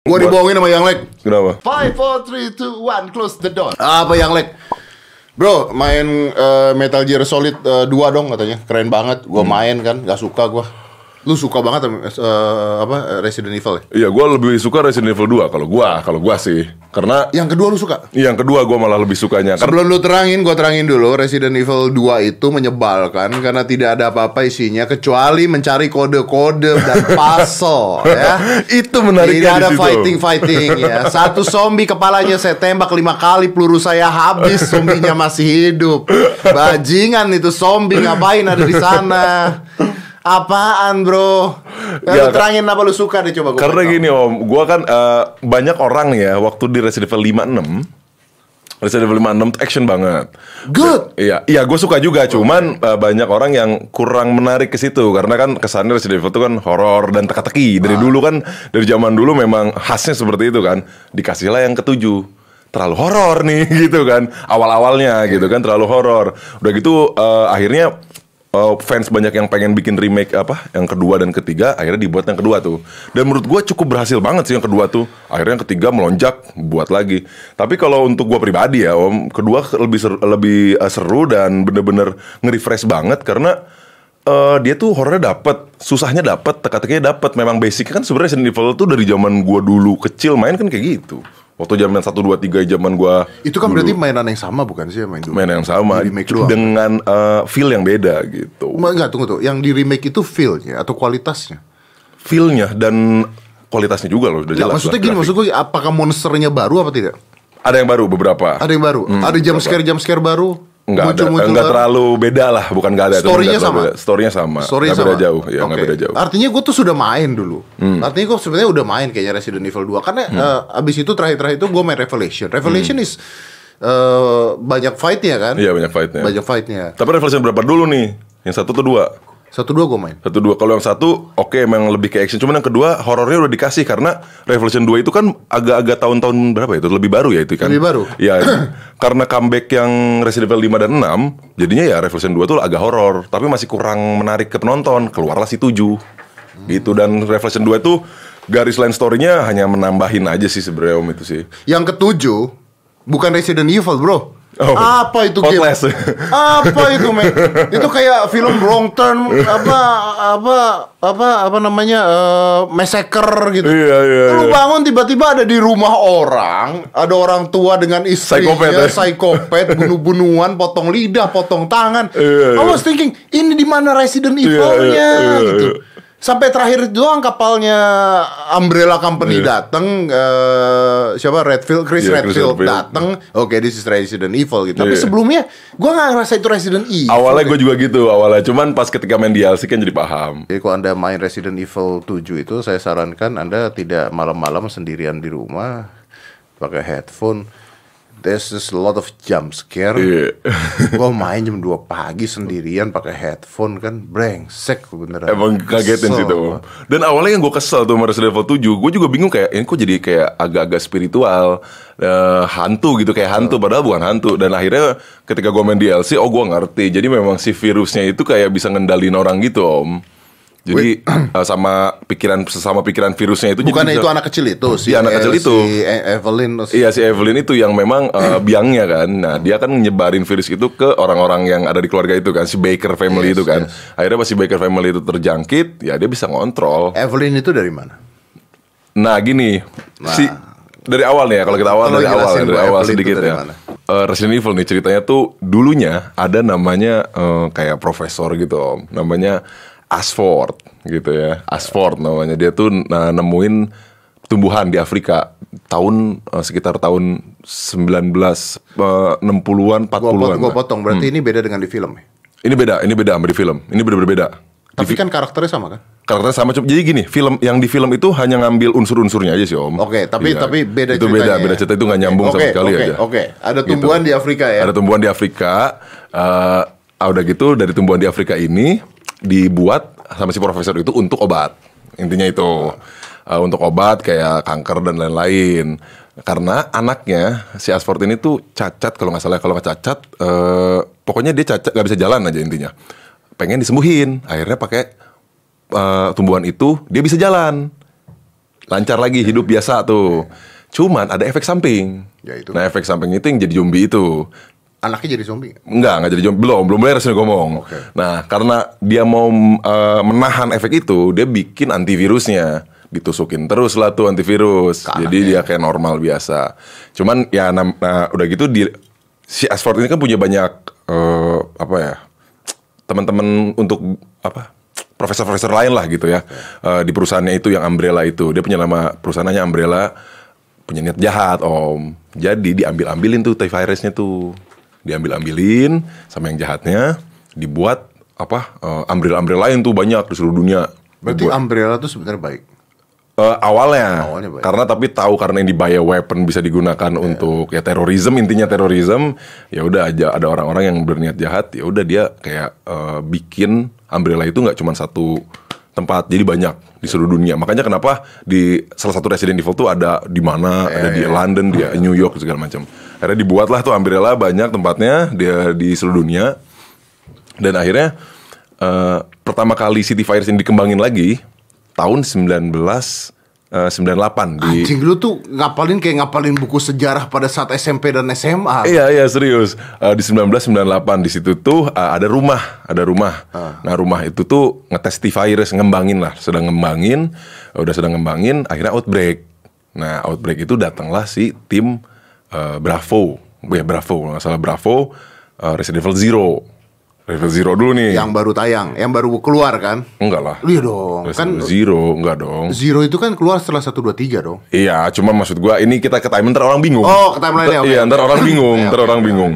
Gua dibohongin sama Yang Lek. Kenapa? Five, four, three, two, one, close the door. Apa Yang Lek? Bro, main eh, Metal Gear Solid eh, 2 dong katanya. Keren banget. Gua main kan, gak suka gua. Lu suka banget eh, apa Resident Evil ya? Iya, gue lebih suka Resident Evil 2 kalau gua, kalau gua sih. Karena Yang kedua lu suka? yang kedua gua malah lebih sukanya. Sebelum lu terangin, gua terangin dulu Resident Evil 2 itu menyebalkan karena tidak ada apa-apa isinya kecuali mencari kode-kode dan puzzle ya. itu menariknya Tidak ada fighting-fighting ya. Satu zombie kepalanya saya tembak lima kali peluru saya habis, zombinya masih hidup. Bajingan itu zombie ngapain ada di sana? Apaan bro? Ya, lu terangin apa lu suka deh coba gua Karena gini om, gua kan eh, banyak orang ya waktu di Resident Evil 56 Resident Evil 56 tuh action banget. Good. Iya, iya gue suka juga, cuman eh, banyak orang yang kurang menarik ke situ karena kan kesannya Resident Evil itu kan horor dan teka-teki. Dari dulu kan dari zaman dulu memang khasnya seperti itu kan. Dikasihlah yang ketujuh. Terlalu horor nih gitu kan. Awal-awalnya gitu kan terlalu horor. Udah gitu eh, akhirnya eh, fans banyak yang pengen bikin remake apa? Yang kedua dan ketiga akhirnya dibuat yang kedua tuh. Dan menurut gue cukup berhasil banget sih yang kedua tuh. Akhirnya yang ketiga melonjak buat lagi. Tapi kalau untuk gue pribadi ya om kedua lebih seru, lebih eh, seru dan bener-bener nge-refresh banget karena eh, dia tuh horornya dapet susahnya dapet teka-tekinya dapet. Memang basicnya kan sebenarnya Resident Evil tuh dari zaman gue dulu kecil main kan kayak gitu waktu zaman 1, 2, 3 zaman gue Itu kan berarti mainan yang sama bukan sih yang main dulu? main yang sama Di remake doang. dengan eh, feel yang beda gitu Enggak, tunggu tuh. Yang di remake itu feel-nya atau kualitasnya? feel-nya dan kualitasnya juga loh udah jelas maksudnya lah, gini, grafik. maksud gue apakah monsternya baru apa tidak? ada yang baru beberapa Ada yang baru? ada jump scare jump scare baru? Enggak ada, baru? terlalu beda lah, bukan enggak ada. Story-nya sama? beda. Story-nya sama. Story-nya Nggak beda jauh, ya enggak Oke. beda jauh. Hmm. Artinya gue tuh sudah main dulu. Artinya gue sebenarnya udah main kayaknya Resident Evil 2 karena eh, abis itu terakhir-terakhir itu gue main Revelation. Revelation is eh, banyak fight-nya kan? Hmm. Iya banyak fight-nya. Banyak fight-nya. Tapi Revelation berapa dulu nih? Yang satu tuh dua. Satu dua gue main. Satu dua. Kalau yang satu oke emang lebih ke action. Cuman yang kedua horornya udah dikasih karena Revelation 2 itu kan agak-agak tahun-tahun berapa ya? Itu lebih baru ya itu kan. Lebih baru. Iya. karena comeback yang Resident Evil 5 dan 6, jadinya ya Revelation 2 tuh agak horor, tapi masih kurang menarik ke penonton. Keluarlah si 7. Gitu dan Revelation 2 itu garis line story-nya hanya menambahin aja sih sebenarnya Om itu sih. Yang ketujuh bukan Resident Evil bro. Oh. Apa itu game? Outlast. apa itu men? itu kayak film wrong turn apa apa apa apa namanya eh, massacre gitu. Iya, iya, Lu iya. bangun tiba-tiba ada di rumah orang, ada orang tua dengan istrinya, Psikopat, ya? psikopat, bunuh-bunuhan, potong lidah, potong tangan. I Iya, iya. was thinking ini di mana Resident Iya, Evil-nya iya, iya, gitu. iya. Sampai terakhir doang kapalnya Umbrella Company Iya. datang eh, siapa? Redfield Chris Chris Redfield datang oke this is Resident Evil gitu. Tapi Iya. sebelumnya gua nggak ngerasa itu Resident Evil Awalnya gue juga gitu awalnya, cuman pas ketika main DLC kan jadi paham. jadi kalau anda main Resident Evil 7 itu saya sarankan anda tidak malam-malam sendirian di rumah pakai headphone There's just a lot of jump scare. Iya. Gua main jam 2 pagi sendirian pakai headphone kan brengsek beneran. Emang kagetin sih tuh. Dan awalnya yang gue kesel tuh Resident Evil 7, gue juga bingung kayak ini kok jadi kayak agak-agak spiritual, eh, hantu gitu kayak hantu padahal bukan hantu. Dan akhirnya ketika gue main DLC, oh gue ngerti. Jadi memang si virusnya itu kayak bisa ngendalin orang gitu om. Jadi eh, sama pikiran sesama pikiran virusnya itu bisa- itu anak kecil itu si Iya, anak kecil eh, itu. si E- Evelyn Iya si Evelyn itu yang memang eh, biangnya kan. Nah dia kan nyebarin virus itu ke orang-orang yang ada di keluarga itu kan si Baker family Yes, itu kan. Akhirnya pas si Baker family itu terjangkit, ya dia bisa ngontrol. Evelyn itu dari mana? Nah gini, si dari awal nih ya kalau kita awal Tolong dari awal ya, dari awal Evelyn itu sedikit dari ya. mana? Eh, Resident Evil nih ceritanya tuh dulunya ada namanya eh, kayak profesor gitu om, namanya Asford gitu ya, Asford namanya dia tuh nah, nemuin tumbuhan di Afrika tahun eh, sekitar tahun 19 eh, 60-an 40-an. Gua, pot, gua lah. potong. Berarti ini beda dengan di film ya? Ini beda, ini beda sama di film. Ini bener-bener beda. Tapi kan karakternya sama kan? Karakternya sama cuma jadi gini, film yang di film itu hanya ngambil unsur-unsurnya aja sih Om. Oke, tapi Iya. tapi beda itu beda, beda cerita itu nggak nyambung Oke, sama sekali oke, aja. Oke, ada Gitu. tumbuhan di Afrika ya. Ada tumbuhan di Afrika. eh ah, udah gitu dari tumbuhan di Afrika ini dibuat sama si profesor itu untuk obat. Intinya itu Eh, untuk obat kayak kanker dan lain-lain. Karena anaknya si Asford ini tuh cacat kalau nggak salah kalau nggak cacat, eh, pokoknya dia cacat nggak bisa jalan aja intinya. Pengen disembuhin, akhirnya pakai eh, tumbuhan itu dia bisa jalan. lancar lagi hidup biasa tuh. Cuman ada efek samping. Ya, itu. Nah efek samping itu yang jadi zombie itu. Anaknya jadi zombie. Enggak, enggak jadi zombie. Belum, belum beres nih ngomong. Oke. Nah, karena dia mau eh, menahan efek itu, dia bikin antivirusnya. Ditusukin terus lah tuh antivirus. Ke Jadi dia kayak normal biasa. Cuman ya nah, udah gitu di si Ashford ini kan punya banyak eh, apa ya? Teman-teman untuk apa? Profesor-profesor lain lah gitu ya. Eh, di perusahaannya itu yang Umbrella itu. Dia punya nama perusahaannya Umbrella punya niat jahat om jadi diambil-ambilin tuh T-virusnya tuh diambil-ambilin sama yang jahatnya dibuat apa eh, umbrella-umbrella lain tuh banyak di seluruh dunia. Berarti Dibuat- Umbrella tuh sebenarnya baik. Eh, awalnya, Awalnya baik. karena tapi tahu karena ini bioweapon bisa digunakan untuk ya terorisme intinya terorisme. Ya udah aja ada orang-orang yang berniat jahat ya udah dia kayak eh, bikin umbrella itu nggak cuma satu tempat. Jadi banyak di seluruh dunia. Makanya kenapa di salah satu Resident Evil tuh ada di mana? Ada di London di New York segala macam akhirnya dibuatlah tuh umbrella banyak tempatnya dia di seluruh dunia. Dan akhirnya eh, pertama kali City Virus ini dikembangin lagi tahun 1998 di Anjing lu tuh ngapalin kayak ngapalin buku sejarah pada saat SMP dan SMA. Iya iya serius. Eh, di 1998 di situ tuh eh, ada rumah ada rumah. Nah rumah itu tuh ngetes T-virus ngembangin lah. Sedang ngembangin udah sedang ngembangin akhirnya outbreak. Nah outbreak itu datanglah si tim eh, Bravo ya Bravo kalau nggak salah Bravo eh, Resident Evil Zero Resident Evil Zero dulu nih Yang baru tayang, yang baru keluar kan? enggak lah Iya dong. Resident Kan Zero enggak dong Zero itu kan keluar setelah 1 2 3 dong. Iya, cuma maksud gua ini kita ke timeline ntar orang bingung. Oh, ke timeline-nya, oke, Iya, ntar orang bingung, Oke, ntar orang bingung.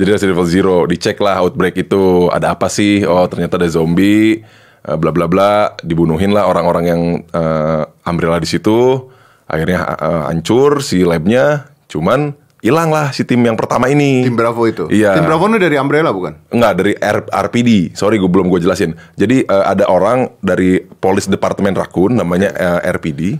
Jadi Resident Evil Zero, dicek lah outbreak itu ada apa sih? Oh, ternyata ada zombie, eh, bla bla bla, dibunuhin lah orang-orang yang eh, Umbrella di situ. Akhirnya eh, hancur si labnya, cuman hilang lah si tim yang pertama ini. Tim Bravo itu. Iya. Tim Bravo ini dari Umbrella bukan? Enggak dari R- RPD. Sorry gue belum gue jelasin. Jadi eh, ada orang dari Police Departemen Raccoon namanya eh, RPD.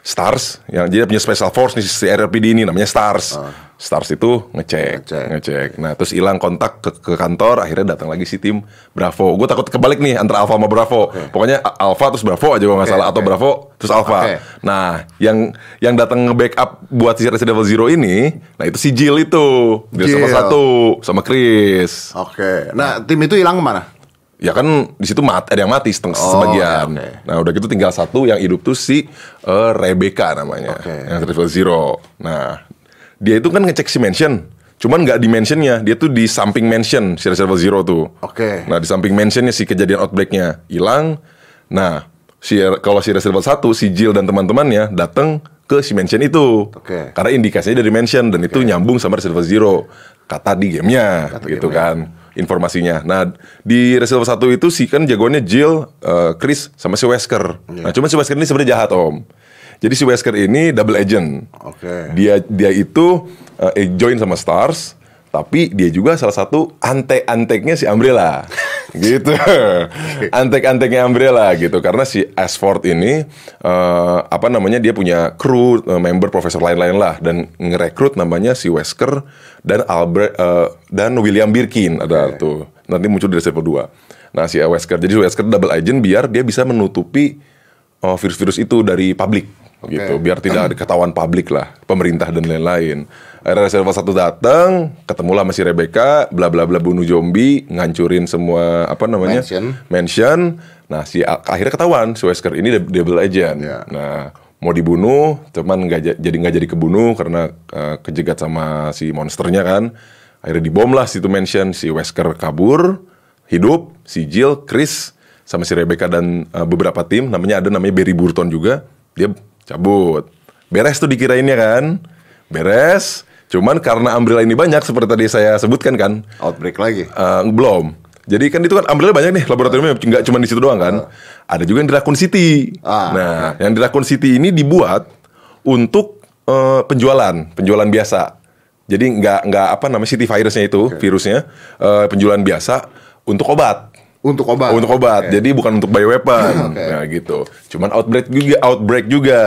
Stars yang jadi punya special force nih si RPD ini namanya Stars. Stars itu ngecek, Ngecek. ngecek. Nah, terus hilang kontak ke, ke kantor, akhirnya datang lagi si tim Bravo. Gue takut kebalik nih antara Alpha sama Bravo. Pokoknya A- Alpha terus Bravo aja kalau nggak Oke, salah atau oke. Bravo terus Alpha. Oke. Nah, yang yang datang nge-backup buat si Resident Evil Zero ini, nah itu si Jill itu. Dia sama Jill. satu sama Chris. Oke. Nah, tim itu hilang ke mana? Ya kan di situ mat, ada yang mati seteng- Oh, sebagian. oke. Nah udah gitu tinggal satu yang hidup tuh si eh, Rebecca namanya, Oke. yang Triple Zero. Nah dia itu kan ngecek si mansion, cuman nggak di mansionnya, dia tuh di samping mansion si Evil Zero tuh. Oke. Nah di samping mansionnya si kejadian outbreaknya hilang. Nah si kalau si Resident Evil 1 si Jill dan teman-temannya datang ke si mansion itu. Oke. Karena indikasinya dari mansion dan itu nyambung sama Resident Evil Zero. Kata di gamenya gitu kan informasinya. Nah di Resident Evil 1 itu si kan jagoannya Jill, eh, Chris sama si Wesker. Nah cuma si Wesker ini sebenarnya jahat om. Jadi si Wesker ini double agent. Oke. Dia dia itu eh, join sama Stars, tapi dia juga salah satu antek-anteknya si Umbrella. gitu. Antek-anteknya Umbrella gitu karena si Ashford ini eh, apa namanya dia punya kru eh, member profesor lain-lain lah dan ngerekrut namanya si Wesker dan Albert eh, dan William Birkin ada tuh. Nanti muncul di Resident Evil 2. Nah, si Wesker jadi si Wesker double agent biar dia bisa menutupi virus-virus itu dari publik gitu. Biar tidak ada ketahuan publik lah pemerintah dan lain-lain. Akhirnya Evil 1 datang ketemu lah sama si Rebecca bla bla bla bunuh zombie ngancurin semua apa namanya? Mansion. mansion. Nah si akhirnya ketahuan si Wesker ini double agent. Ya. nah mau dibunuh cuman nggak ja- jadi nggak jadi kebunuh karena eh, kejegat sama si monsternya kan. Akhirnya dibom lah situ mansion si Wesker kabur hidup si Jill Chris sama si Rebecca dan uh, beberapa tim namanya ada namanya Barry Burton juga. Dia cabut. Beres tuh dikirainnya kan? Beres. Cuman karena Umbrella ini banyak seperti tadi saya sebutkan kan? Outbreak lagi. uh, belum. Jadi kan itu kan Umbrella banyak nih laboratoriumnya nggak cuma di situ doang kan? Ada juga yang di Raccoon City. Ah, nah yang di Raccoon City ini dibuat untuk uh, penjualan penjualan biasa. Jadi nggak nggak apa namanya city virusnya itu virusnya uh, penjualan biasa untuk obat Untuk obat. untuk obat. Oke. Jadi bukan untuk bioweapon. Oke. Nah, gitu. Cuman outbreak juga outbreak juga.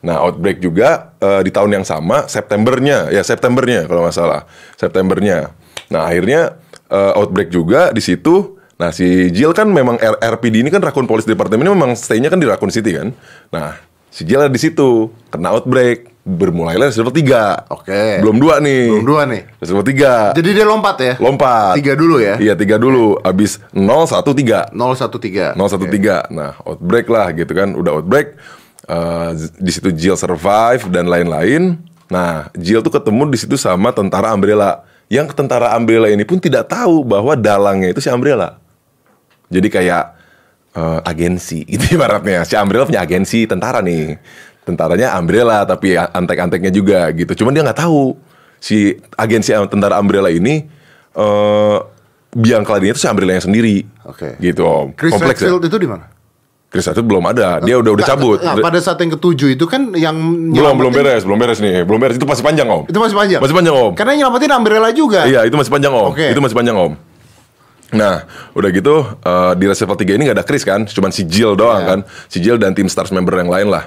Nah, outbreak juga eh, di tahun yang sama Septembernya, ya Septembernya kalau nggak salah. Septembernya. Nah, akhirnya eh, outbreak juga di situ. Nah, si Jill kan memang R- RPD ini kan Raccoon Police Department ini memang stay-nya kan di Raccoon City kan. Nah, Si Jill ada di situ, kena outbreak, bermulailah Evil 3. Oke. Belum dua nih. Belum dua nih. Evil 3. Jadi dia lompat ya? Lompat. Tiga dulu ya? Iya, tiga dulu. Abis 0, 1, 3. 013. 013. Nah, outbreak lah gitu kan. Udah outbreak. eh, di situ Jill survive dan lain-lain. Nah, Jill tuh ketemu di situ sama tentara Umbrella. Yang tentara Umbrella ini pun tidak tahu bahwa dalangnya itu si Umbrella. Jadi kayak eh, agensi gitu ibaratnya. Si Umbrella punya agensi tentara nih. Tentaranya Umbrella tapi antek-anteknya juga gitu. Cuman dia nggak tahu si agensi tentara Umbrella ini eh biang keladinya itu si Umbrella yang sendiri. Oke. Gitu om. Chris Kompleks ya. Redfield itu di mana? Chris Redfield belum ada. Dia udah udah Nggak, cabut. nggak, pada saat yang ketujuh itu kan yang belum belum beres, belum beres nih. Belum beres itu masih panjang om. Itu masih panjang. Masih panjang om. Karena yang nyelamatin Umbrella juga. Iya, itu masih panjang om. Oke. Itu masih panjang om. Nah, udah gitu eh, di Resident Evil 3 ini gak ada Chris kan, cuman si Jill doang Iya. kan, si Jill dan tim Stars member yang lain lah.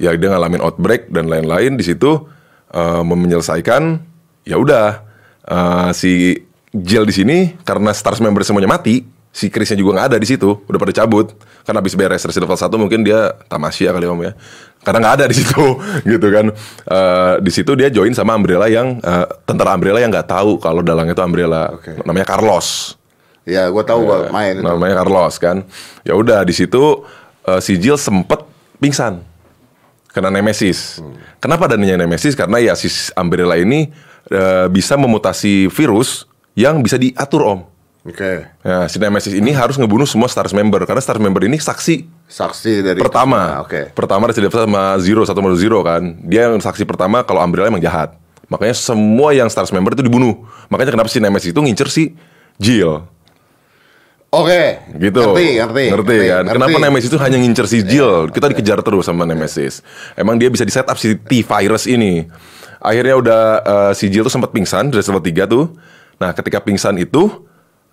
Ya dia ngalamin outbreak dan lain-lain di situ eh, menyelesaikan. Ya udah eh, si Jill di sini karena Stars member semuanya mati, si Chrisnya juga nggak ada di situ, udah pada cabut. Karena habis beres Resident Evil 1 mungkin dia tamasya kali om ya. Karena nggak ada di situ, gitu kan. Eh, di situ dia join sama Umbrella yang eh, tentara Umbrella yang nggak tahu kalau dalangnya itu Umbrella. Oke. Namanya Carlos. Ya, gue tahu Ya, main itu. namanya Carlos kan. Ya udah di situ eh, si Jill sempet pingsan kena Nemesis. Hmm. Kenapa adanya Nemesis? Karena ya si Umbrella ini eh, bisa memutasi virus yang bisa diatur om. Oke. Nah, si Nemesis ini harus ngebunuh semua Stars member karena Stars member ini saksi Saksi dari pertama. Oke. Pertama Resident Evil sama Zero satu sama Zero kan. Dia yang saksi pertama kalau Umbrella emang jahat. Makanya semua yang Stars member itu dibunuh. Makanya kenapa si Nemesis itu ngincer si Jill. Oke. gitu. Ngerti, ngerti. ngerti kan? Ngerti. kenapa Nemesis itu hanya ngincer si Jill? Kita dikejar terus sama Nemesis. Emang dia bisa di setup si T-virus ini. Akhirnya udah eh, si Jill tuh sempat pingsan dari level 3 tuh. Nah ketika pingsan itu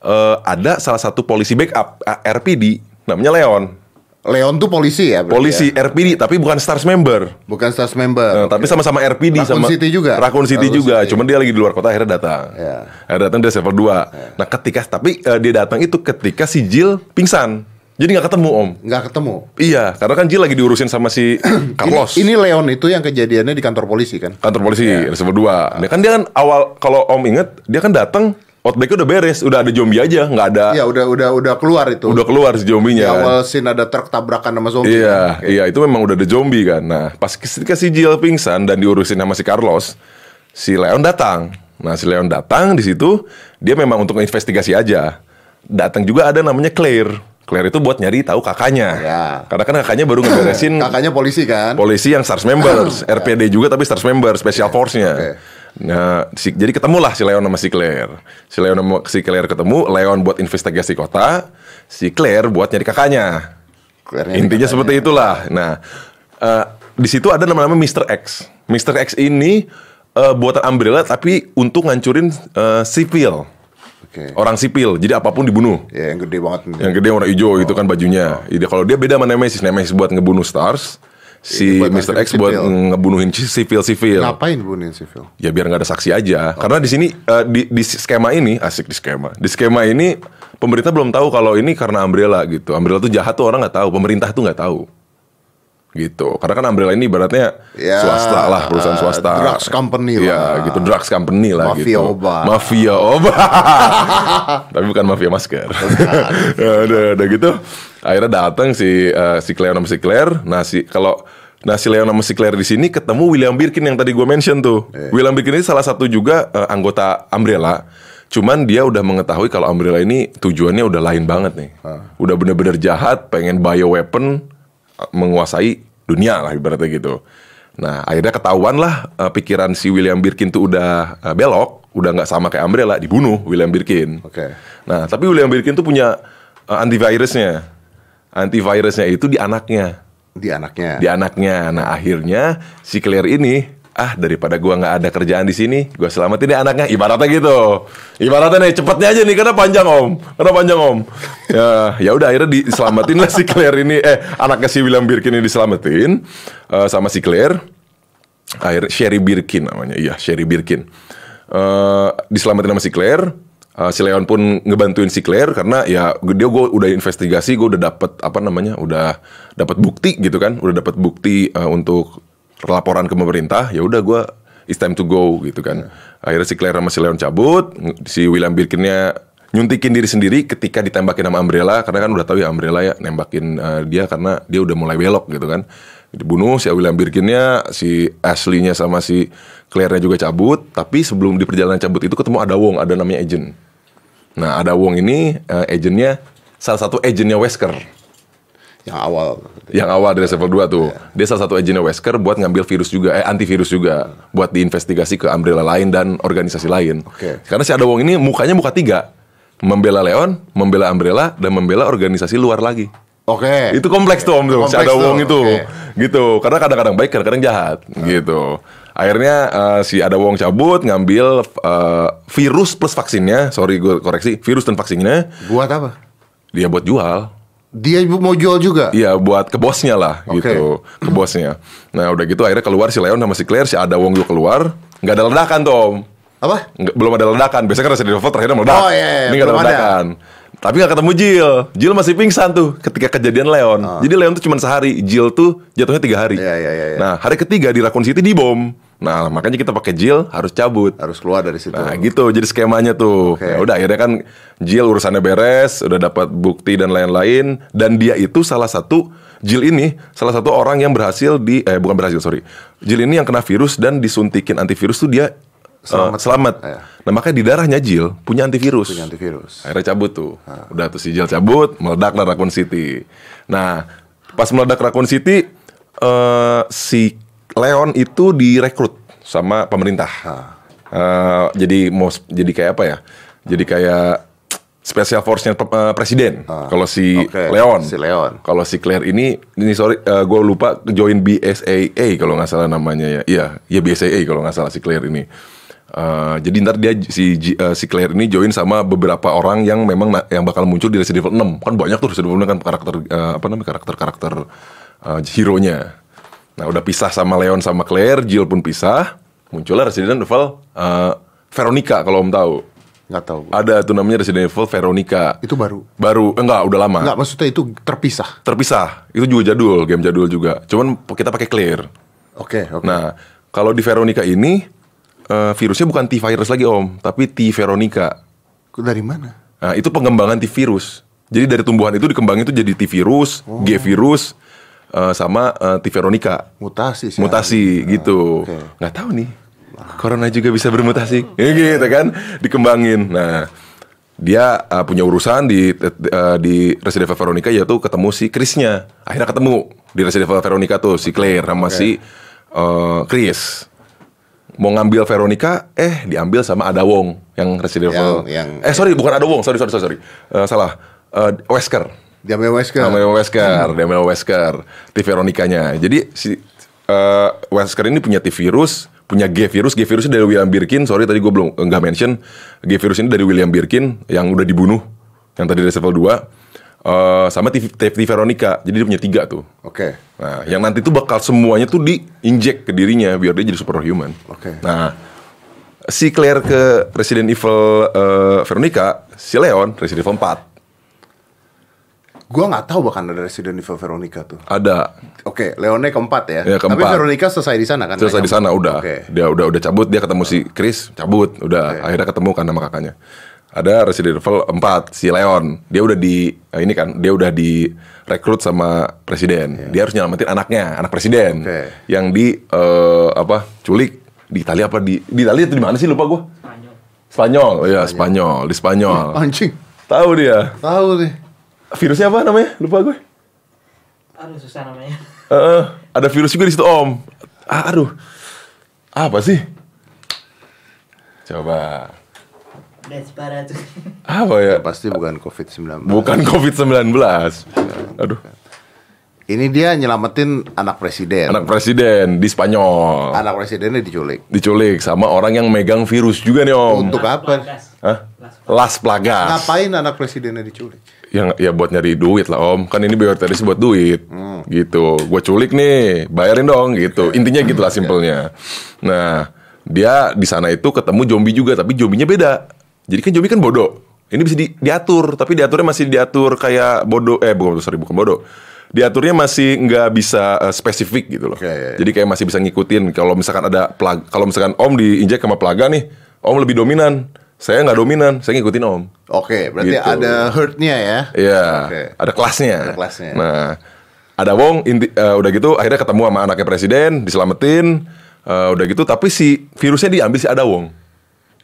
eh, ada salah satu polisi backup eh, RPD namanya Leon Leon tuh polisi ya? polisi ya? RPD tapi bukan Stars member Bukan stars member. Nah, tapi sama-sama RPD Raccoon sama City juga? Raccoon City Raccoon juga, City. cuman dia lagi di luar kota akhirnya datang. Ya. Akhirnya datang dia level 2. Nah, ketika tapi eh, dia datang itu ketika si Jill pingsan. Jadi nggak ketemu, Om. Nggak ketemu. Iya, karena kan Jill lagi diurusin sama si Carlos. Ini, ini Leon itu yang kejadiannya di kantor polisi kan? kantor polisi Iya. level 2. Dia kan dia kan awal kalau Om inget, dia kan datang outbreak udah beres, udah ada zombie aja, nggak ada Iya, udah udah udah keluar itu. udah keluar si Di zombinya. kan. awal scene ada truk tabrakan sama zombie. Iya, kan? Iya itu memang udah ada zombie kan. Nah, pas ketika si Jill pingsan dan diurusin sama si Carlos, si Leon datang. Nah, si Leon datang di situ, dia memang untuk investigasi aja. Datang juga ada namanya Claire. Claire itu buat nyari tahu kakaknya. Ya. Karena kan kakaknya baru ngeberesin Kakaknya polisi kan? polisi yang Stars members, RPD juga tapi Stars member, Special Force-nya. Oke. Nah, si- jadi ketemulah si Leon sama si Claire. Si Leon sama si Claire ketemu, Leon buat investigasi kota, si Claire buat nyari kakaknya. Claire-nya Intinya kakaknya. seperti itulah. Nah, eh, di situ ada nama-nama Mr. X. Mr. X ini eh, buatan Umbrella tapi untuk ngancurin eh, sipil, Oke. orang sipil. Jadi apa pun dibunuh. Ya yang gede banget. Yang gede warna hijau itu kan bajunya. Jadi kalau dia beda sama Nemesis, Nemesis buat ngebunuh Stars, si buat Mr. X buat sipil. ngebunuhin sipil-sipil. Ngapain bunuhin sivil? Ya biar nggak ada saksi aja. Karena di sini eh, di, di skema ini asik di skema. Di skema ini pemerintah belum tahu kalau ini karena Umbrella gitu. Umbrella tuh jahat tuh orang nggak tahu. Pemerintah tuh nggak tahu. Gitu. Karena kan Umbrella ini ibaratnya Ya, swasta lah, perusahaan swasta. drugs company Iya, lah. gitu drugs company lah Mafia gitu. obat. Mafia obat. Tapi bukan mafia masker. ya, udah, udah gitu. Akhirnya datang si eh, si Claire sama si Claire. Nah, si kalau Nah si Leon sama si Claire di sini ketemu William Birkin yang tadi gue mention tuh. Iya. William Birkin ini salah satu juga eh, anggota Umbrella. Cuman dia udah mengetahui kalau Umbrella ini tujuannya udah lain banget nih. Udah bener-bener jahat, pengen bioweapon eh, menguasai dunia lah ibaratnya gitu. Nah akhirnya ketahuan lah eh, pikiran si William Birkin tuh udah eh, belok, udah nggak sama kayak Umbrella, dibunuh William Birkin. Oke. Nah tapi William Birkin tuh punya eh, antivirusnya. Antivirusnya itu di anaknya Di anaknya. di anaknya. Nah akhirnya si Claire ini ah daripada gua nggak ada kerjaan di sini, gua selamatin deh anaknya. Ibaratnya gitu. Ibaratnya nih cepetnya aja nih karena panjang om, karena panjang om. Ya ya udah akhirnya diselamatin lah si Claire ini. Eh anaknya si William Birkin ini diselamatin eh, sama si Claire. Akhirnya Sherry Birkin namanya, iya Sherry Birkin. Eh diselamatin sama si Claire. Uh, si Leon pun ngebantuin si Claire karena ya dia gue udah investigasi, gue udah dapat apa namanya, udah dapat bukti gitu kan, udah dapat bukti uh, untuk laporan ke pemerintah. Ya udah gue it's time to go gitu kan. Akhirnya si Claire sama si Leon cabut, si William Birkinnya nyuntikin diri sendiri ketika ditembakin sama Umbrella karena kan udah tahu ya Umbrella ya nembakin uh, dia karena dia udah mulai belok gitu kan. Dibunuh si William Birkinnya, si Ashley-nya sama si Claire-nya juga cabut, tapi sebelum di perjalanan cabut itu ketemu ada Wong, ada namanya agent. Nah, ada Wong ini uh, agentnya salah satu agentnya Wesker Yang awal. yang awal dari level 2 tuh. Dia salah satu agentnya Wesker buat ngambil virus juga, eh antivirus juga, buat diinvestigasi ke Umbrella lain dan organisasi lain. Oke. Karena si Ada Wong ini mukanya muka tiga, membela Leon, membela Umbrella, dan membela organisasi luar lagi. Oke. Itu kompleks tuh om tuh, si Ada Wong itu, oke. gitu. Karena kadang-kadang baik, kadang-kadang jahat, gitu. Akhirnya eh, si Ada Wong cabut ngambil eh, virus plus vaksinnya, sorry gue koreksi, virus dan vaksinnya Buat apa? dia buat jual. Dia mau jual juga. Iya buat ke bosnya lah Oke. gitu ke bosnya. Nah udah gitu akhirnya keluar si Leon sama si Claire si ada Wong juga keluar nggak ada ledakan Tom. Apa? Nggak, belum ada ledakan. Biasanya kan Resident Evil terakhirnya meledak. Oh, iya, iya, Ini nggak ada belum ada. Tapi nggak ketemu Jill. Jill masih pingsan tuh ketika kejadian Leon. Jadi Leon tuh cuma sehari. Jill tuh jatuhnya tiga hari. Iya, iya, iya, iya. Nah hari ketiga di Raccoon City dibom. Nah makanya kita pakai Jill harus cabut. Harus keluar dari situ. Nah gitu jadi skemanya tuh. Oke. Ya udah akhirnya kan Jill urusannya beres, udah dapat bukti dan lain-lain dan dia itu salah satu Jill ini salah satu orang yang berhasil di eh bukan berhasil sorry. Jill ini yang kena virus dan disuntikin antivirus tuh dia selamat. selamat. Iya. Nah makanya di darahnya Jill punya antivirus. Punya antivirus. Akhirnya cabut tuh. Udah tuh si Jill cabut, meledak lah Raccoon City. Nah, pas meledak Raccoon City, eh si Leon itu direkrut sama pemerintah. Eh, jadi mau jadi kayak apa ya? Jadi kayak special force-nya eh, presiden. Kalau si Oke, Leon. si Leon. Kalau si Claire ini, ini sorry, gue lupa join BSAA kalau nggak salah namanya ya. Iya, ya BSAA kalau nggak salah si Claire ini. Eh, jadi ntar dia si eh, si Claire ini join sama beberapa orang yang memang yang bakal muncul di Resident Evil 6. Kan banyak tuh Resident Evil 6 kan karakter eh, apa namanya karakter-karakter eh, hero-nya. Nah, udah pisah sama Leon sama Claire, Jill pun pisah. Muncullah Resident Evil eh, Veronica kalau om tahu. Nggak tahu. Ada tuh namanya Resident Evil Veronica. Itu baru. Baru, enggak, udah lama. Enggak, maksudnya itu terpisah. Terpisah. Itu juga jadul, game jadul juga. Cuman kita pakai Clear. Oke, oke. Nah, kalau di Veronica ini eh, virusnya bukan T-virus lagi om, tapi T Veronica. Dari mana? Nah, itu pengembangan T-virus. Jadi dari tumbuhan itu dikembangin itu jadi T-virus, Oh. G-virus, eh, sama eh, T Veronica. Mutasi sih. Mutasi gitu. oke. Nggak tahu nih. Corona juga bisa bermutasi. Ya gitu kan, dikembangin. Nah, dia uh, punya urusan di uh, di Resident Evil Veronica yaitu ketemu si Chris-nya. Akhirnya ketemu di Resident Evil Veronica tuh si Claire sama si uh, Chris. Mau ngambil Veronica, eh diambil sama Ada Wong yang Resident Yang- eh sorry, bukan Ada Wong, sorry sorry sorry. Uh, salah. Uh, Wesker. Diambil Wesker. Diambil Wesker, diambil Wesker, T Veronica-nya. Jadi si uh, Wesker ini punya T virus, punya G virus, G virus dari William Birkin. Sorry tadi gue belum nggak mention. G virus ini dari William Birkin yang udah dibunuh, yang tadi dari level 2 Uh, sama T, T, T Veronica. Jadi dia punya tiga tuh. Oke. Nah, yang nanti tuh bakal semuanya tuh diinjek ke dirinya biar dia jadi superhuman. Oke. Nah, si Claire ke Resident Evil uh, Veronica, si Leon Resident Evil 4. Gua nggak tahu bahkan ada Resident Evil Veronica tuh. Ada Oke, Leone keempat ya. Ya, keempat. Tapi Veronica selesai di sana kan? selesai di sana udah Oke. dia udah udah cabut dia ketemu si Chris cabut udah Oke. akhirnya ketemu kan sama kakaknya ada Resident Evil 4 si Leon. Dia udah di eh, ini kan dia udah direkrut sama presiden. Dia harus nyelamatin anaknya anak presiden. Oke. yang di eh, apa culik. Di Italia apa di di Italia itu di mana sih? Lupa gua. Spanyol. Oh iya Spanyol. Di Spanyol. Anjing. tahu dia? Tahu nih. virusnya apa namanya? Lupa gue Aduh susah namanya. Eh, ada virus juga di situ om. Aduh, apa sih? Coba, Desperate. apa ya? Pasti bukan COVID-19. Bukan COVID 19 Aduh, Ini dia nyelamatin anak presiden. anak presiden di Spanyol Anak presidennya diculik. diculik sama orang yang megang virus juga nih om. Untuk apa? Hah? Las Plagas. Ngapain anak presidennya diculik? Yang ya buat nyari duit lah om. Kan ini bioteris buat duit. Hmm. Gitu. Gue culik nih, bayarin dong gitu. Intinya gitu lah simpelnya. Nah, dia di sana itu ketemu zombie juga, tapi zombinya beda. Jadi kan Jomi kan bodoh. Ini bisa di- diatur, tapi diaturnya masih diatur kayak bodoh. Eh bukan sorry bukan bodoh. Diaturnya masih nggak bisa eh, spesifik gitu loh. Oke, iya, iya. Jadi kayak masih bisa ngikutin. Kalau misalkan ada plag, kalau misalkan Om diinjek sama Plaga nih, Om lebih dominan. Saya nggak dominan, saya ngikutin Om. Oke, berarti Gitu. ada hurt-nya ya. Iya, Oke. ada kelasnya. Ada kelasnya. Nah, ada Wong inti, eh, udah gitu akhirnya ketemu sama anaknya presiden, diselamatin. eh, udah gitu tapi si virusnya diambil si ada Wong.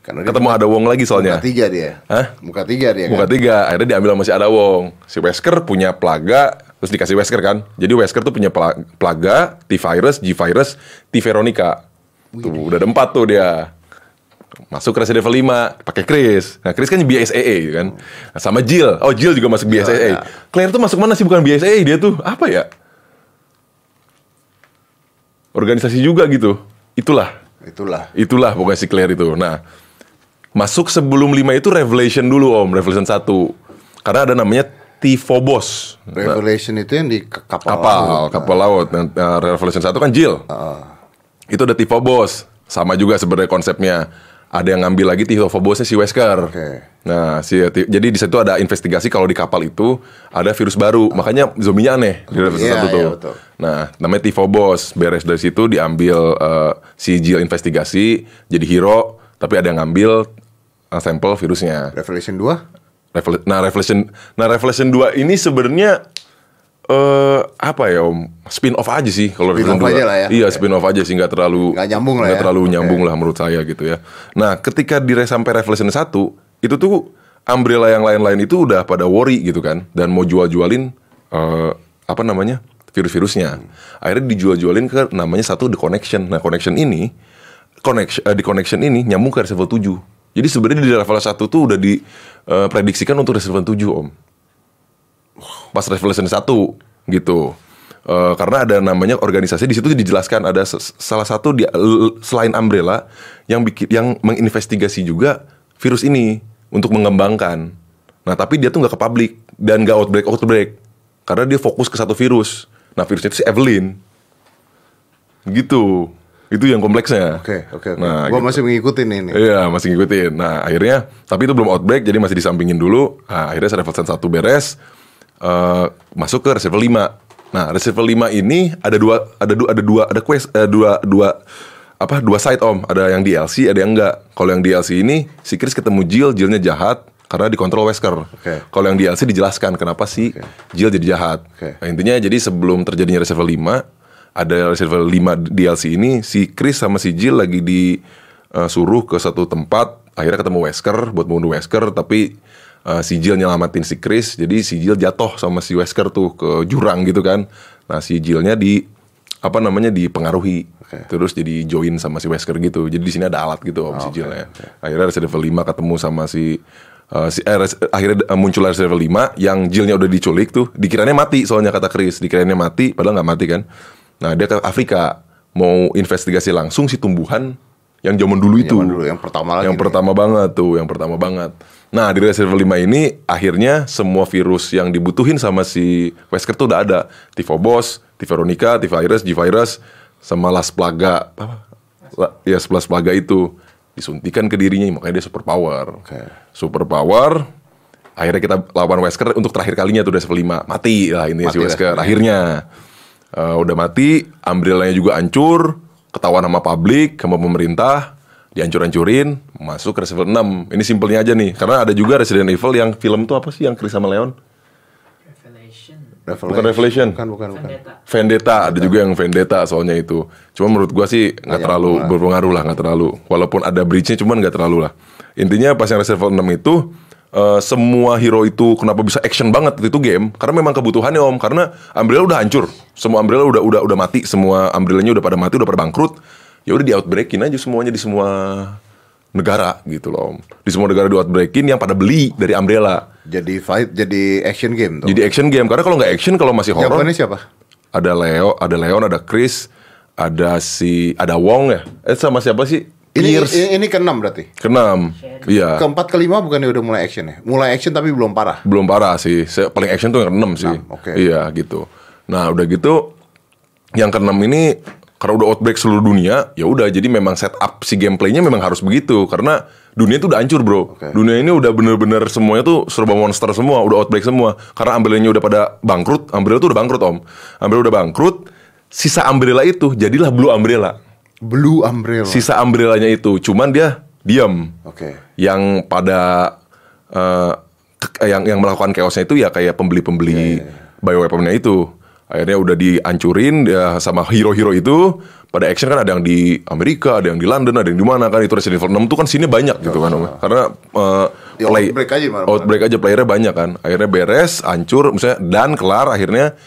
Karena dia Ketemu ada Wong lagi soalnya. Muka tiga dia. Hah? Muka tiga dia Muka kan? tiga, akhirnya diambil sama si ada Wong. Si Wesker punya plaga, terus dikasih Wesker kan. Jadi Wesker tuh punya pla- plaga, T-virus, G-virus, T-veronica. Tuh, udah ada empat tuh dia. Masuk ke Resident Evil 5 pakai Chris. Nah, Chris kan BSAA kan. Nah, sama Jill. Oh, Jill juga masuk BSAA. ya. Claire tuh masuk mana sih bukan BSAA dia tuh? Apa ya? Organisasi juga gitu. Itulah. Itulah. Itulah pokoknya si Claire itu. Nah, masuk sebelum 5 itu Revelation dulu Om, Revelation 1. Karena ada namanya T-Phobos. Nah, Revelation itu yang di kapal. kapal, laut. kapal laut. Nah, nah, Revelation 1 kan Jill. Itu ada T-Phobos. Sama juga sebenarnya konsepnya. Ada yang ngambil lagi T-Phobosnya si Wesker. Oke. Nah, si jadi di situ ada investigasi kalau di kapal itu ada virus baru. Makanya zombinya aneh di Revelation Iya, 1 tuh. iya, betul. Nah, namanya T-Phobos. Beres dari situ diambil eh, si Jill investigasi jadi hero, tapi ada yang ngambil sampel virusnya. Revelation 2? Revel- nah, Revelation nah Revelation 2 ini sebenarnya eh apa ya Om? Spin off aja sih kalau Revelation off 2. aja lah ya. Iya, Oke. spin off aja sih nggak terlalu Nggak nyambung lah nggak ya. terlalu Oke. nyambung lah menurut saya gitu ya. Nah, ketika di sampai Revelation 1 itu tuh umbrella yang lain-lain itu udah pada worry gitu kan dan mau jual-jualin eh, apa namanya? virus-virusnya. Akhirnya dijual-jualin ke namanya satu The Connection. Nah, Connection ini connection eh, di Connection ini nyambung ke Resident Evil 7. Jadi sebenarnya di level 1 tuh udah diprediksikan untuk Resident Evil 7, Om pas Revelation 1 gitu. Eh, karena ada namanya organisasi di situ dijelaskan ada salah satu di, selain Umbrella yang bikin yang menginvestigasi juga virus ini untuk mengembangkan. Nah, tapi dia tuh nggak ke publik dan nggak outbreak outbreak karena dia fokus ke satu virus. Nah, virusnya itu si Evelyn. Gitu. Itu yang kompleksnya. Oke, oke, oke. Nah, Gua gitu. masih mengikutin ini. Iya masih ngikutin. Nah akhirnya tapi itu belum outbreak jadi masih disampingin dulu. Nah, akhirnya Revelation 1 beres eh, masuk ke Evil 5. Nah Evil 5 ini ada dua ada dua ada dua ada quest eh, dua dua apa dua side om. Ada yang DLC ada yang enggak. Kalau yang DLC ini si Chris ketemu Jill, Jillnya jahat karena dikontrol Wesker. Oke. Kalau yang DLC dijelaskan kenapa si Jill jadi jahat. Oke. Nah, intinya jadi sebelum terjadinya Resident Evil 5 ada Resident Evil 5 DLC ini si Chris sama si Jill lagi di eh, suruh ke satu tempat akhirnya ketemu Wesker buat membunuh Wesker tapi eh, si Jill nyelamatin si Chris jadi si Jill jatuh sama si Wesker tuh ke jurang gitu kan. Nah si Jillnya di apa namanya dipengaruhi. Oke. terus jadi join sama si Wesker gitu. Jadi di sini ada alat gitu om si Jill ya akhirnya Resident Evil 5 ketemu sama si eh, si eh, res- akhirnya eh, muncul Resident Evil 5 yang Jillnya udah diculik tuh. Dikiranya mati soalnya kata Chris. Dikiranya mati padahal nggak mati kan nah dia ke Afrika mau investigasi langsung si tumbuhan yang zaman dulu itu. Zaman dulu, yang pertama lagi yang pertama banget tuh yang pertama banget. Nah di Resident Evil 5 ini akhirnya semua virus yang dibutuhin sama si Wesker tuh udah ada. T-Phobos, T-Veronica, T-Virus, G-Virus sama Las Plaga. Apa? La- ya Las Plaga itu. Disuntikan ke dirinya makanya dia super power Oke. super power akhirnya kita lawan Wesker untuk terakhir kalinya tuh Resident Evil 5 mati lah intinya si. Wesker akhirnya Eh, udah mati umbrella-nya juga hancur ketahuan sama publik sama pemerintah dihancur-hancurin masuk ke Resident Evil 6 ini simpelnya aja nih karena ada juga Resident Evil yang film tuh apa sih yang Chris sama Leon Revelation. Bukan Revelation. Bukan, bukan, bukan. Vendetta. Vendetta ada juga yang Vendetta soalnya itu cuma menurut gua sih nggak terlalu berpengaruh lah nggak terlalu walaupun ada bridge-nya cuman nggak terlalu lah intinya pas yang Resident Evil 6 itu eh, semua hero itu kenapa bisa action banget itu game karena memang kebutuhannya om karena Umbrella udah hancur semua Umbrella udah udah udah mati semua Umbrella-nya udah pada mati udah pada bangkrut ya udah di outbreakin aja semuanya di semua negara gitu loh om di semua negara di outbreakin yang pada beli dari Umbrella Jadi fight, jadi action game tuh. jadi action game karena kalau nggak action kalau masih horror siapa? ada Leo, ada Leon, ada Chris, ada si ada Wong ya. Eh sama siapa sih? Ini, ini, ini keenam berarti. Keenam. Iya. Keempat kelima bukannya udah mulai action ya? Mulai action tapi belum parah. Belum parah sih. Saya paling action tuh yang keenam sih. Oke. Iya gitu. Nah, udah gitu yang keenam ini karena udah outbreak seluruh dunia, ya udah jadi memang setup si gameplaynya memang harus begitu karena dunia itu udah hancur bro. Oke. Dunia ini udah bener-bener semuanya tuh serba monster semua, udah outbreak semua. Karena Umbrella-nya udah pada bangkrut, Umbrella tuh udah bangkrut om. Umbrella udah bangkrut, sisa Umbrella itu jadilah Blue Umbrella. Blue Umbrella. Sisa Umbrella-nya itu, cuman dia diam. Oke. Yang pada ke- yang yang melakukan chaosnya itu ya kayak pembeli-pembeli bioweaponnya itu. Akhirnya udah dihancurin ya sama hero-hero itu. Pada action kan ada yang di Amerika, ada yang di London, ada yang di mana kan itu Resident Evil 6 tuh kan sini banyak gitu kan Om. Karena eh, Ya, outbreak aja mana-mana. outbreak aja playernya banyak kan. Akhirnya beres, hancur, misalnya dan kelar akhirnya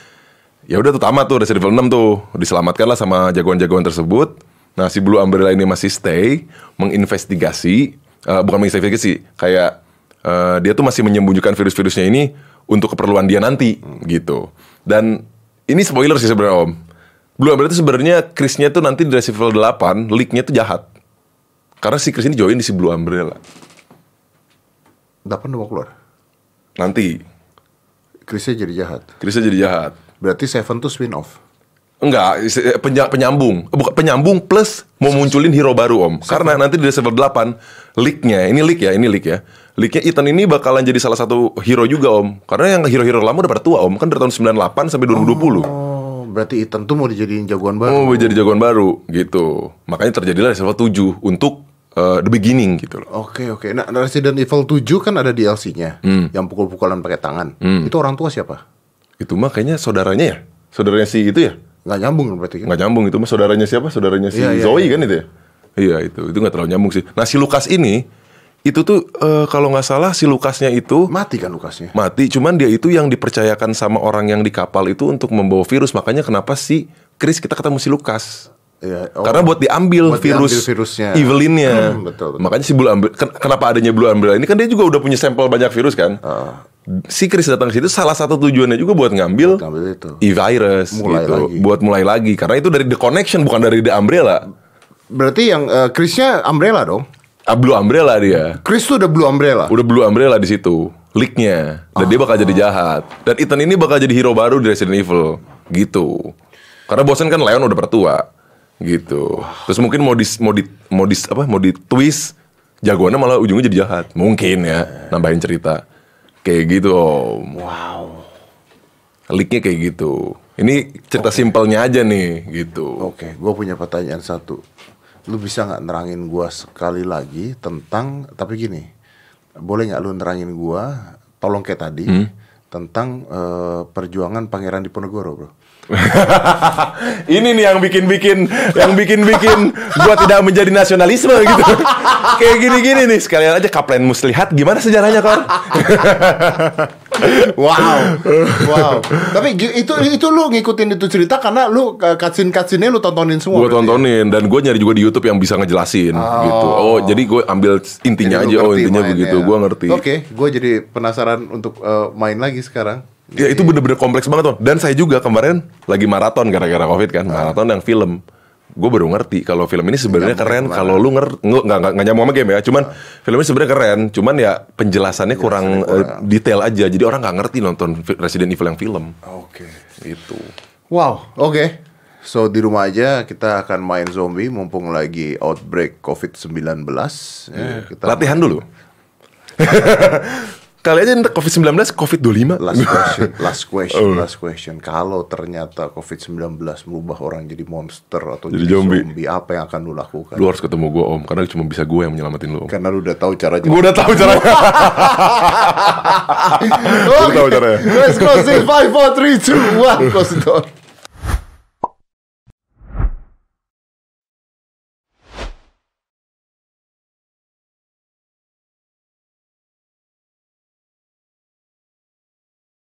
ya udah tuh tamat tuh Resident Evil 6 tuh diselamatkan lah sama jagoan-jagoan tersebut. Nah si Blue Umbrella ini masih stay menginvestigasi, eh, bukan menginvestigasi, kayak eh, dia tuh masih menyembunyikan virus-virusnya ini untuk keperluan dia nanti gitu. Dan ini spoiler sih sebenarnya Om. Blue Umbrella itu sebenarnya Chris-nya tuh nanti di Resident Evil 8 leak-nya tuh jahat. Karena si Chris ini join di si Blue Umbrella. Dapat mau keluar. Nanti Chrisnya jadi jahat. Chris-nya jadi jahat. Berarti Seven tuh spin off. Enggak, eh, penya- penyambung. Bukan penyambung plus mau munculin hero baru, Om. Karena nanti di Evil 8 leak-nya, ini leak ya, ini leak ya. Leak-nya Ethan ini bakalan jadi salah satu hero juga, Om. Karena yang hero-hero lama udah pada tua, Om. Kan dari tahun 98 sampai 2020. Oh, berarti Ethan tuh mau dijadiin jagoan baru. Mau jadi jagoan baru gitu. Makanya terjadilah Resident Evil 7 untuk eh, the beginning gitu loh. Oke oke. Nah Resident Evil 7 kan ada DLC-nya Hmm. yang pukul-pukulan pakai tangan. Itu orang tua siapa? Itu mah kayaknya saudaranya ya? Saudaranya si itu ya? Nggak nyambung berarti kan? nggak nyambung itu mah saudaranya siapa saudaranya si Iya, iya, Zoe iya. kan itu ya iya itu itu nggak terlalu nyambung sih nah si Lukas ini itu tuh eh, kalau nggak salah si Lukasnya itu Mati kan Lukasnya? mati cuman dia itu yang dipercayakan sama orang yang di kapal itu untuk membawa virus makanya kenapa si Chris kita ketemu si Lukas Iya, oh. karena buat diambil Buat virus diambil virusnya. Evelyn-nya. Hmm, betul, betul. Makanya si Blue Umbrella, ken- kenapa adanya Blue Umbrella ini kan dia juga udah punya sampel banyak virus kan. Ah. Si Chris datang ke situ salah satu tujuannya juga buat ngambil Buat ngambil itu. e-virus Mulai gitu. lagi. Buat mulai lagi karena itu dari The Connection bukan dari The Umbrella. Berarti yang eh, Chrisnya Umbrella dong? Ah, Blue Umbrella dia. Chris tuh udah Blue Umbrella. Udah Blue Umbrella di situ. Leak-nya. Dan dia bakal jadi jahat. Dan Ethan ini bakal jadi hero baru di Resident Evil. Gitu. Karena bosan kan Leon udah bertua. Gitu. Terus mungkin mau di mau di mau di apa? Mau di twist jagoannya malah ujungnya jadi jahat. Mungkin ya, nambahin cerita. Kayak gitu, Om. Wow. Leak-nya kayak gitu. Ini cerita simpelnya aja nih, gitu. Oke, gue punya pertanyaan satu. Lu bisa nggak nerangin gua sekali lagi tentang, tapi gini, boleh nggak lu nerangin gua, tolong kayak tadi, Hmm? tentang eh, perjuangan Pangeran Diponegoro, bro. Ini nih yang bikin-bikin yang bikin-bikin gua tidak menjadi nasionalisme gitu. Kayak gini-gini nih sekalian aja Kapten Muslihat gimana sejarahnya Kor? Wow, wow. Tapi itu itu lu ngikutin itu cerita karena lu cutscene cutscene lu tontonin semua. berarti ya? tontonin dan gue nyari juga di YouTube yang bisa ngejelasin gitu. Oh jadi gue ambil intinya Jadi aja. Oh intinya begitu. Gue ngerti. Oke, gue jadi penasaran untuk uh, main lagi sekarang. Ya itu bener-bener kompleks banget tuh. Dan saya juga kemarin lagi maraton gara-gara covid kan. Maraton yang film. Gue baru ngerti kalau film ini sebenarnya keren. Kalau lu ngerti nggak nggak nyambung sama game ya. Cuman film ini sebenarnya keren. Cuman ya penjelasannya kurang eh, detail aja. Jadi orang nggak ngerti nonton Resident Evil yang film. Oke. Gitu. Wow, oke. So di rumah aja kita akan main zombie mumpung lagi outbreak COVID-19 ya, kita Latihan dulu. Kali aja ntar COVID-19, COVID-25. Last question, last question, Oh. last question. Kalau ternyata COVID-19 merubah orang jadi monster atau Jadi jadi, zombie. zombie. apa yang akan lu lakukan? Lu harus ketemu gue om, karena cuma bisa gue yang menyelamatin lu om. Karena lu udah tahu caranya. Gue udah tahu caranya. Oke. tahu caranya. Let's close it. 5, 4, 3, 2, 1. Close the door.